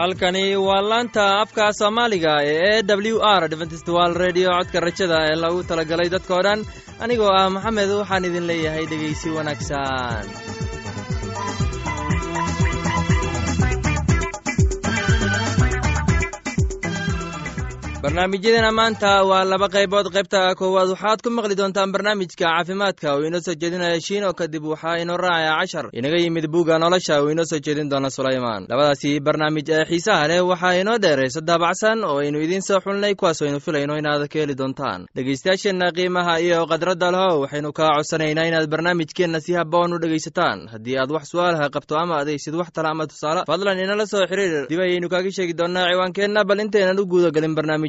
halkani waa laanta afka soomaaliga ee e w r dventstwal redio codka rajada ee lagu talagalay dadkao dhan. Anigoo ah maxamed waxaan idin leeyahay dhegaysi wanaagsan barnaamijyadeena maanta waa laba qaybood. Qaybta koowaad waxaad ku maqli doontaan barnaamijka caafimaadka. Uu inoo soo jeedinaya shiino kadib waxaa inoo raacaya cashar. Inaga yimid buugga nolosha uu inoo soo jeedin doona sulaymaan. Labadaasi barnaamij ee xiisaha leh waxaa inoo dheeraysa daabacsan oo aynu idiin soo xulnay kuwaas aynu filayno inaad ka heli doontaan. Dhegaystayaasheenna qiimaha iyo khadradda leho waxaynu kaa codsanaynaa inaad barnaamijkeenna si haboon u dhegaysataan. Haddii aad wax su'aalaha qabto ama adaysid wax tala ama tusaale fadlan inala soo xiriir. Dib ayaynu kaaga sheegi doonaa ciwaankeenna bal intaynan u guudagelin barnaamij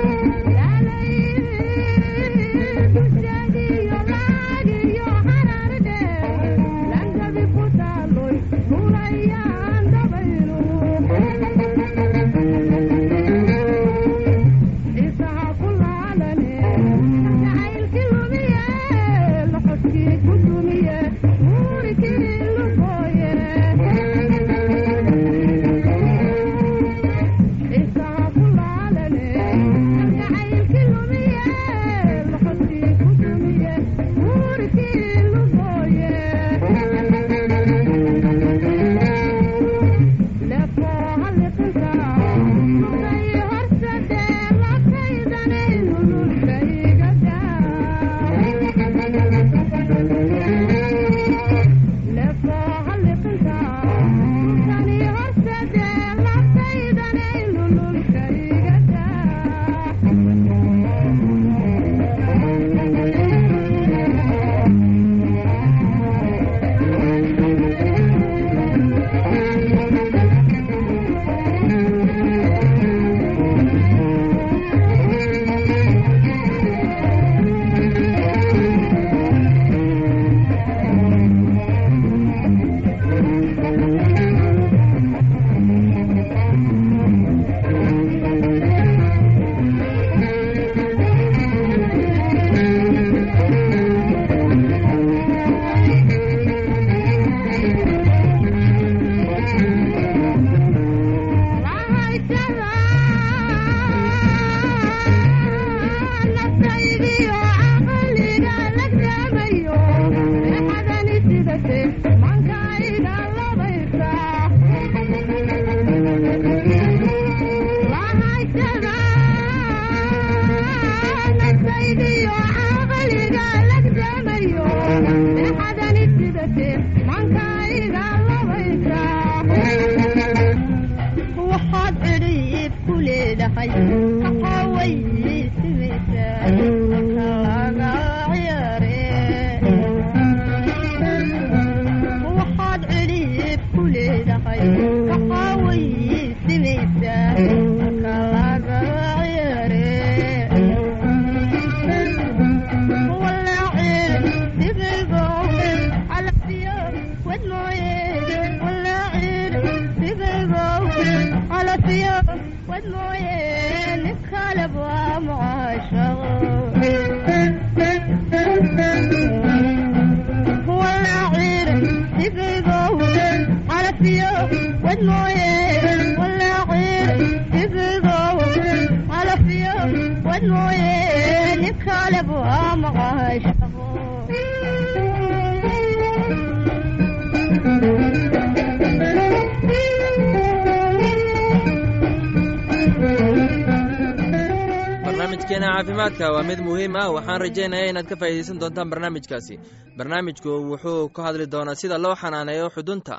muhiim ah. Waxaan rajaynaya inaad ka faa'iidaysan doontaan barnaamijkaasi. Barnaamijku wuxuu ka hadli doonaa sida loo xanaaneeyo xudunta.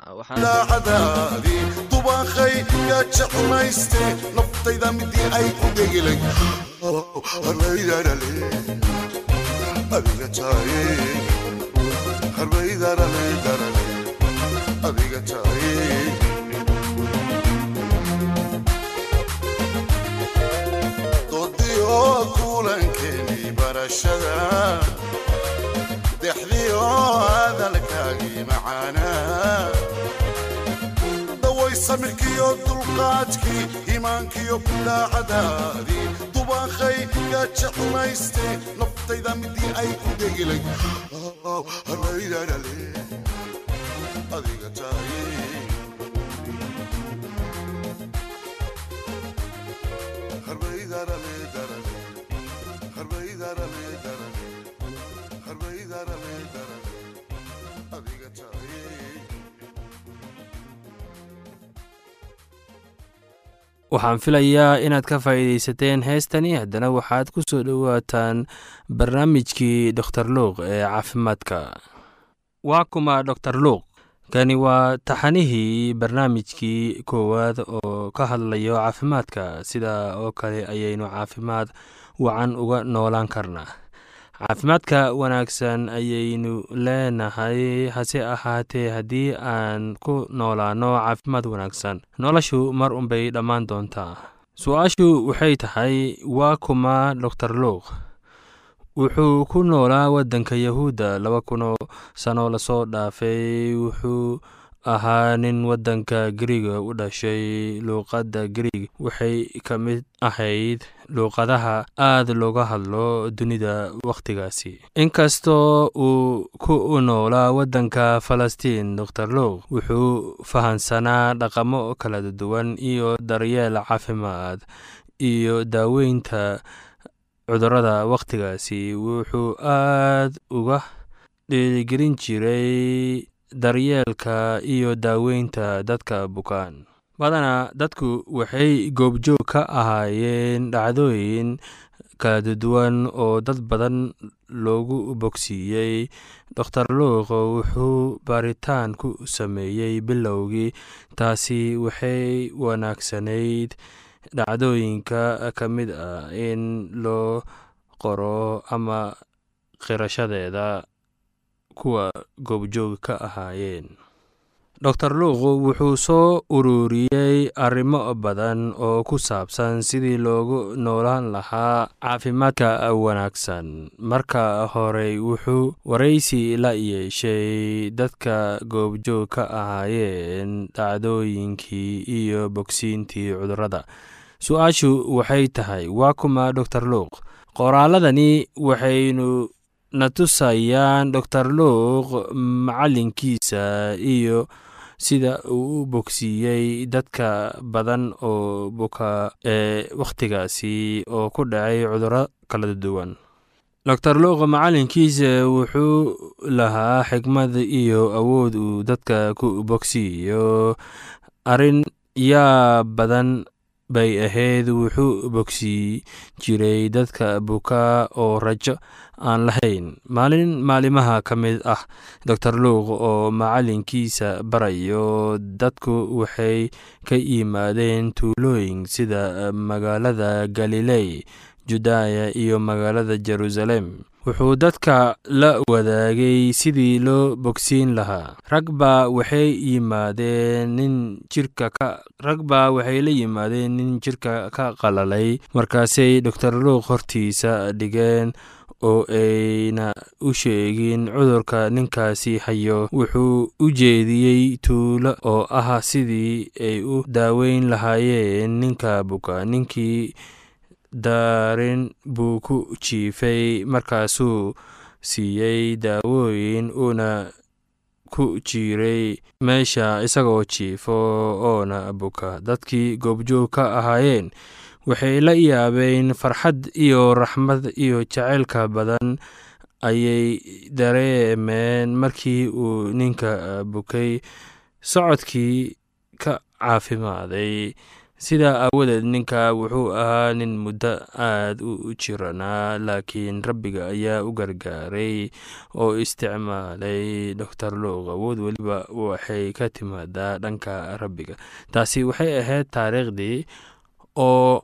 Dubaaqay yaa jeclayste naftayda midii ay ku dhegilay harbaydadhale adiga taaye الشذا دحذي هذا الكاقي معانا دوي سمركيو دلقاتكي إيمانكيو كل عدادي دباخي قاتشق ميستي نفتي ذا مدي أي كدقلي الله هريدا للي أذيك تاهي هريدا للي waxaan filayaa inaad ka faa'iidaysateen heestani. Haddana waxaad ku soo dhowaataan barnaamijkii doktor luuq ee caafimaadka. Waa kuma doktor luuq kani waa taxanihii barnaamijkii koowaad oo ka hadlayo caafimaadka. Sida oo kale ayaynu caafimaad wacan uga noolaan karnaa caafimaadka wanaagsan ayaynu leenahay hase ahaatee haddii aan ku noolaano caafimaad wanaagsan. Noloshu mar unbay dhammaan doontaa. Su'aashu waxay tahay waa kuma doktor luuq wuxuu ku noolaa waddanka yahuudda laba kunoo sano la soo dhaafay. Wuxuu ahaa nin waddanka gariiga u dhashay luuqadda gariig waxay ka mid ahayd luuqadaha aad looga hadlo dunida wakhtigaasi inkastoo uu ku noolaa waddanka falastiin doktor luuq wuxuu fahansanaa dhaqamo kala duwan iyo daryeel caafimaad iyo daaweynta cudurrada wakhtigaasi wuxuu aad uga dhiirigelin jiray daryeelka iyo daaweynta dadka bukaan. Badanaa dadku waxay goobjoog ka ahaayeen dhacdooyin kala duwan oo dad badan loogu bogsiiyey. Doktor luuqo wuxuu baaritaan ku sameeyey bilowgii taasi waxay wanaagsanayd dhacdooyinka ka mid ah in loo qoro ama qirashadeeda kuwa goobjoog ka ahaayeen. Doktor luuqu wuxuu soo ururiyey arrimo badan oo ku saabsan sidii loogu noolaan lahaa caafimaadka wanaagsan. Marka hore wuxuu waraysi la yeeshay dadka goobjoog ka ahaayeen dhacdooyinkii iyo bogsiintii cudurrada. Su'aashu waxay tahay waa kuma doktor luuq qoraaladani waxaynu na tusayaan doktor luuq macalinkiisa iyo sida uu u bogsiiyey dadka badan oo buka ee wakhtigaasi oo ku dhacay cudurro kala duwan. Doktor luuq macalinkiisa wuxuu lahaa xigmad iyo awood uu dadka ku bogsiiyo. Arrin yaa badan bay ahayd wuxuu bogsii jiray dadka buka oo rajo aan lahayn. Maalin maalimaha ka mid ah doktor luuq oo macalinkiisa barayo dadku waxay ka yimaadeen tuulooyin sida magaalada galiley judaya iyo magaalada jerusalem wuxuu dadka la wadaagay sidii loo bogsiin lahaa. Rag baa waxay yimaadeen nin jirka ka rag baa waxay la yimaadeen nin jirka ka qalalay. Markaasay doktor luuq hortiisa dhigeen oo ayna u sheegin cudurka ninkaasi hayo. Wuxuu u jeediyey tuulo oo ah sidii ay u daaweyn lahaayeen ninka buka ninkii daarin buu ku jiifay markaasuu siiyey daawooyin uuna ku jiiray meesha isagoo jiifo oona buka. Dadkii goobjoog ka ahaayeen waxay la yaabeen farxad iyo raxmad iyo jaceylka badan ayay dareemeen markii uu ninka bukay socodkii ka caafimaaday sidaa aawadeed ninka wuxuu ahaa nin muddo aad u jiranaa laakiin rabbiga ayaa u gargaaray oo isticmaalay doktor luuq awood weliba waxay ka timaadaa dhanka rabbiga. Taasi waxay ahayd taariikhdii oo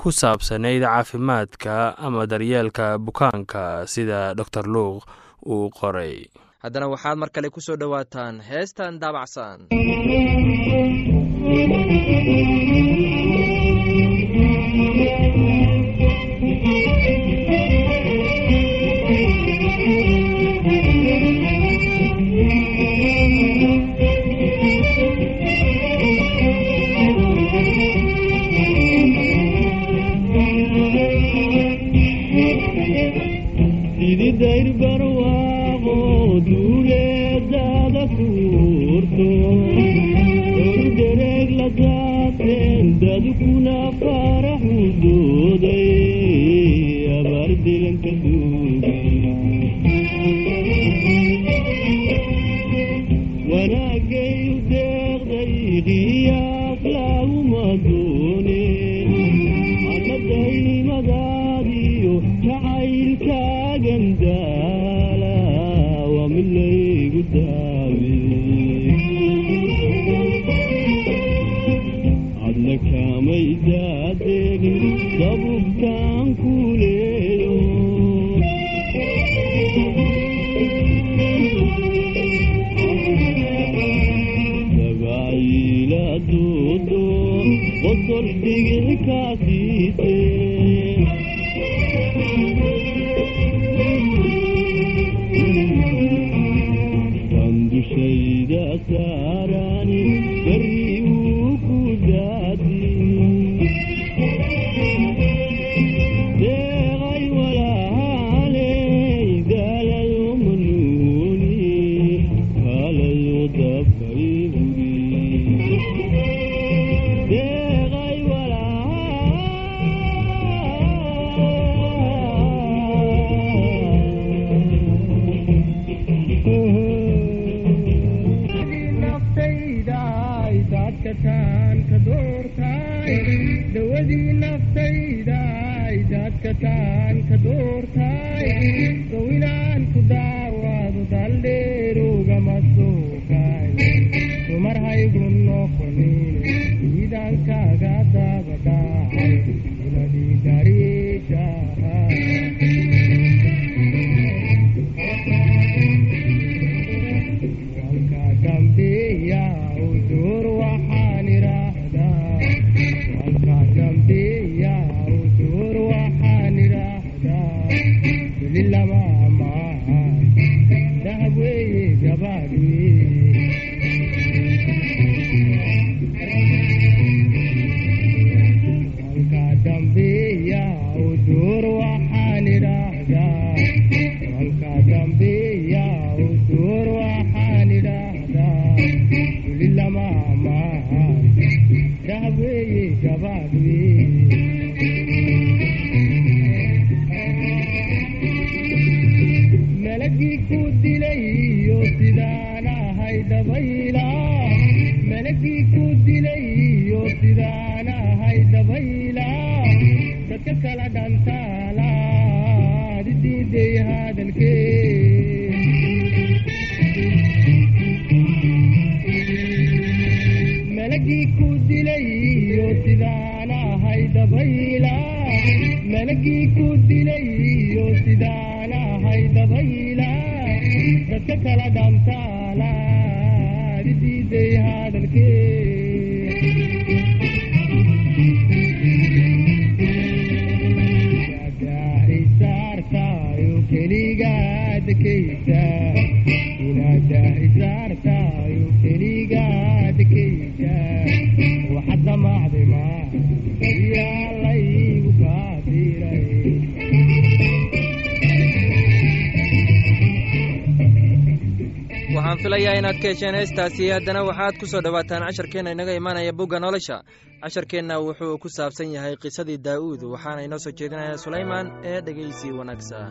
ku saabsanayd caafimaadka ama daryeelka bukaanka sida doktor luuq uu qoray. Haddana waxaad mar kale ku soo dhowaataan heestan daabacsan wanaagay u daadka taan ka doortay gowinaan ku walka waxaan filayaa inaad ka hesheen heestaasi haddana waxaad ku soo dhowaataan casharkeenna inaga imaanaya bugga nolosha casharkeenna wuxuu ku saabsan yahay qisadii daa'uud waxaana inoo soo jeedinaya sulaymaan ee dhegeysi wanaagsan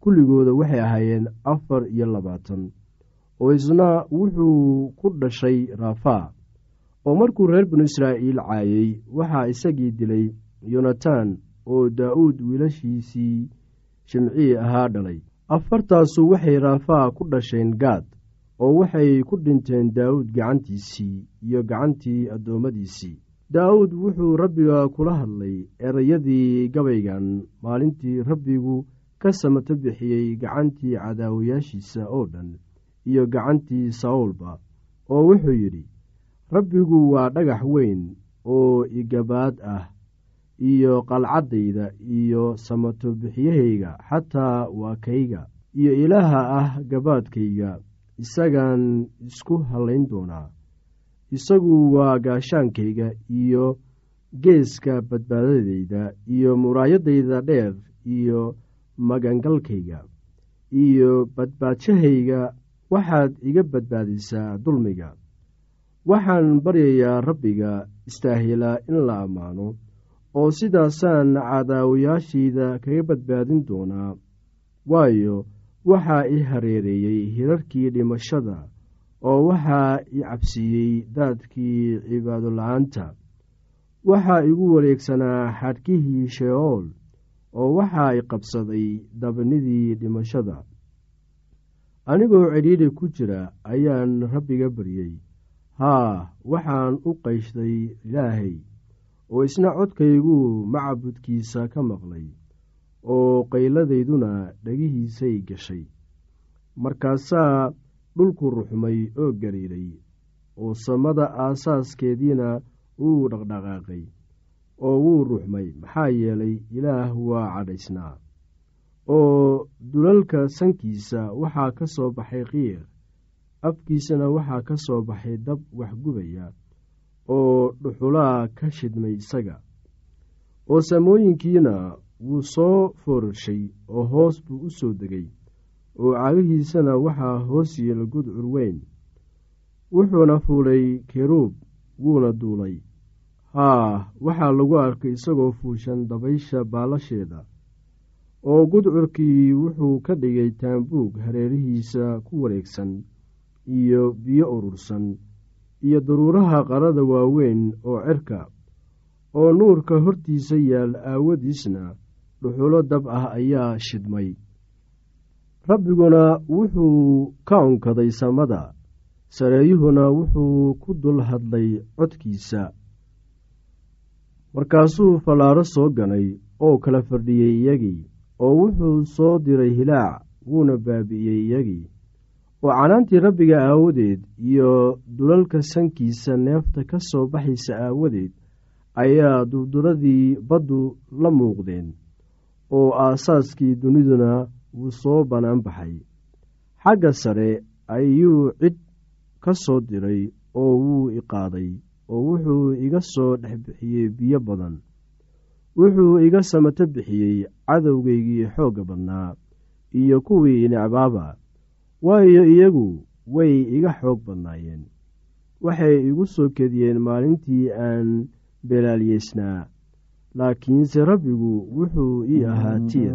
kulligooda waxay ahaayeen afar iyo labaatan oo isna wuxuu ku dhashay raafaa oo markuu reer binu israa'iil caayey waxaa isagii dilay yonatan oo daa'uud wiilashiisii shimcii ahaa dhalay. Afartaasu waxay raafaa ku dhasheen gaad oo waxay ku dhinteen daa'uud gacantiisii iyo gacantii addoommadiisii. Daa'uud wuxuu rabbiga kula hadlay erayadii gabaygan maalintii rabbigu ka samato bixiyey gacantii cadaawayaashiisa oo dhan iyo gacantii sawlba oo wuxuu yidhi rabbigu waa dhagax weyn oo igabaad ah iyo qalcaddayda iyo samato bixiyahayga xataa waa kayga iyo ilaaha ah gabaadkayga isagaan isku hallayn doonaa. Isagu waa gaashaankayga iyo geeska badbaadadayda iyo muraayadayda dheer iyo magangalkayga iyo badbaadshahayga waxaad iga badbaadisaa dulmiga. Waxaan baryayaa rabbiga istaahilaa in la ammaano oo sidaasaan cadaawayaashayda kaga badbaadin doonaa. Waayo waxaa i hareereeyey hirarkii dhimashada oo waxaa i cabsiiyey daadkii cibaado la'aanta waxaa igu wareegsanaa xadhkihii sheeool oo waxaa i qabsaday dabnidii dhimashada. Anigoo cidhiidhi ku jira ayaan rabbiga baryey haa waxaan u qayshday ilaahay oo isna codkayguu macbudkiisa ka maqlay oo qayladayduna dhegihiisay gashay. Markaasaa dhulku ruxmay oo gariiray oo samada aasaaskeediina wuu dhaqdhaqaaqay oo wuu ruxmay maxaa yeelay ilaah waa cadhaysnaa. Oo dulalka sankiisa waxaa ka soo baxay qiiq afkiisana waxaa ka soo baxay dab waxgubaya oo dhuxulaha ka shidmay isaga. Oo samooyinkiina wuu soo foorarshay oo hoos buu u soo degay oo cagihiisana waxaa hoos yeela gudcur weyn. Wuxuuna fuulay keruub wuuna duulay haa waxaa lagu arkay isagoo fuushan dabaysha baalasheeda. Oo gudcurkii wuxuu ka dhigay taambuug hareerihiisa ku wareegsan iyo biyo urursan iyo daruuraha qarada waaweyn oo cirka oo nuurka hortiisa yaal aawadiisna dhuxulo dab ah ayaa shidmay. Rabbiguna wuxuu ka onkaday samada sareeyuhuna wuxuu ku dul hadlay codkiisa markaasuu fallaaro soo ganay oo kala fadhiyey iyagii oo wuxuu soo diray hilaac wuuna baabi'iyey iyagii. Oo canaantii rabbiga aawadeed iyo dulalka sankiisa neefta ka soo baxaysa aawadeed ayaa durduradii baddu la muuqdeen oo aasaaskii duniduna wuu soo bannaan baxay. Xagga sare ayuu cid ka soo diray oo wuu i qaaday oo wuxuu iga soo dhex bixiyey biyo badan. Wuxuu iga samato bixiyey cadowgaygii xoogga badnaa iyo kuwii necbaaba waayo iyagu way iga xoog badnaayeen. Waxay igu soo kediyeen maalintii aan belaalyeysnaa laakiinse rabbigu wuxuu ii ahaa tiir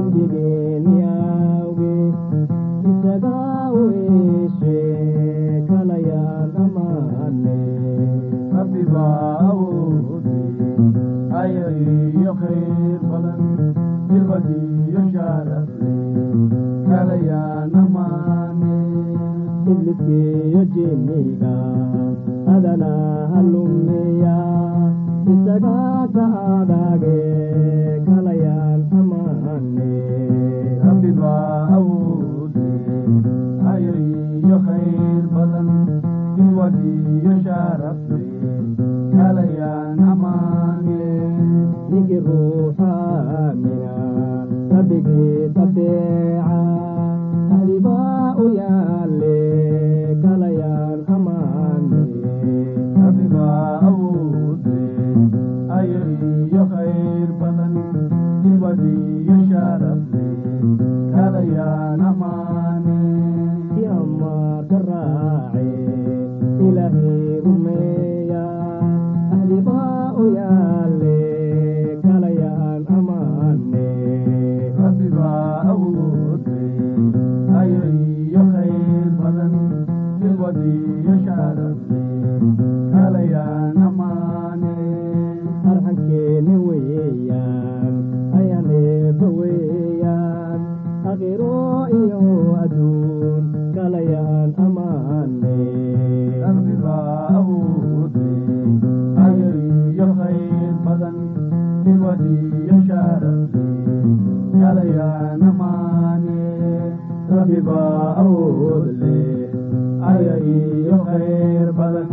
dambigeeni iyo khayr badan bilwadiyo rabbibaa awoodle ayar iyo khayr badan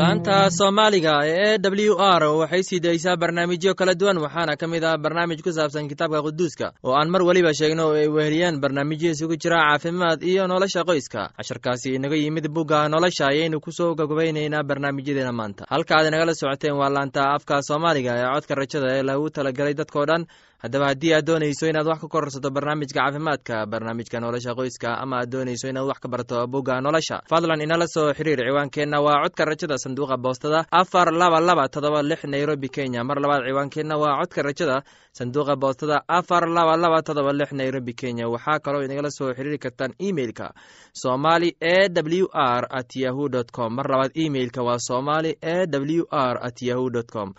laanta soomaaliga ee e w r waxay sii daysaa barnaamijyo kala duwan waxaana ka mid ah barnaamij ku saabsan kitaabka quduuska oo aan mar weliba sheegno oo ay weheliyaan barnaamijyo isugu jira caafimaad iyo nolosha qoyska casharkaasi inaga yimid bugga nolosha ayaynu ku soo gabagabaynaynaa barnaamijyadeena maanta halka aad inagala socoteen waa laanta afka soomaaliga ee codka rajada ee lagu talagalay dadkao dhan haddaba haddii aad doonayso inaad wax ka kororsato barnaamijka caafimaadka barnaamijka nolosha qoyska ama aad doonayso inaad wax ka barto bugga nolosha fadlan inala soo xiriir ciwaankeenna waa codka rajada sanduuqa boostada afar laba laba todoba lix nairobi kenya. Mar labaad ciwaankeenna waa codka rajada sanduuqa boostada afar laba laba todoba lix nairobi kenya. Waxaa kaloo inagala soo xiriiri kartaan emeilka somali e w r at yahu com. Mar labaad emeilka waa somali e w r at yahu com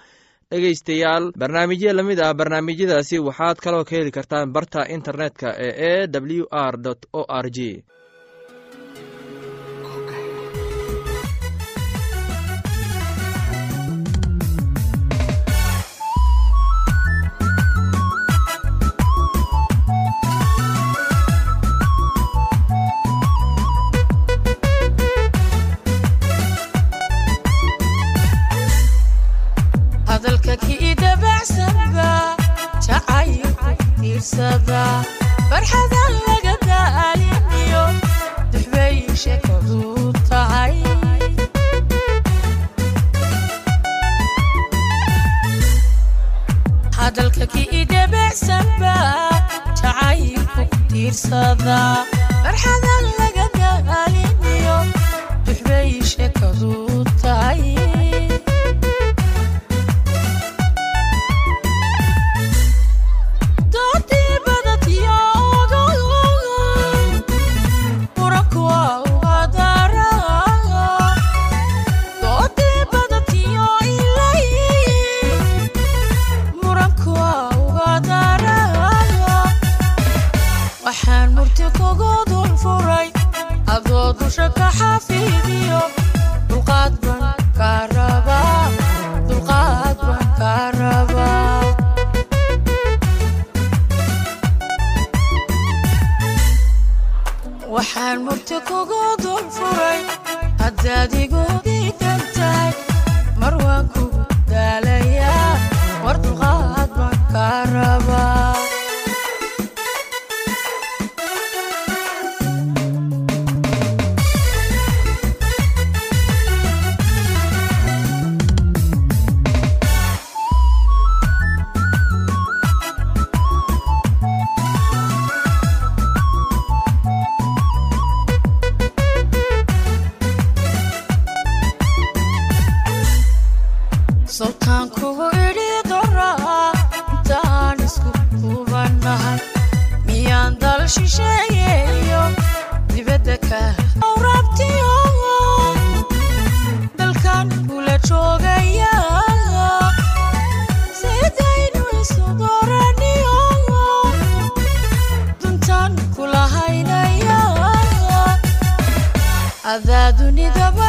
dhegaystayaal. Barnaamijyo la mid ah barnaamijyadaasi waxaad kaloo ka heli kartaan barta internetka ee e w r o r g farxadan laga daaliniyo duxbay sheekadu tahay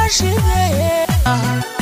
dunida bashidee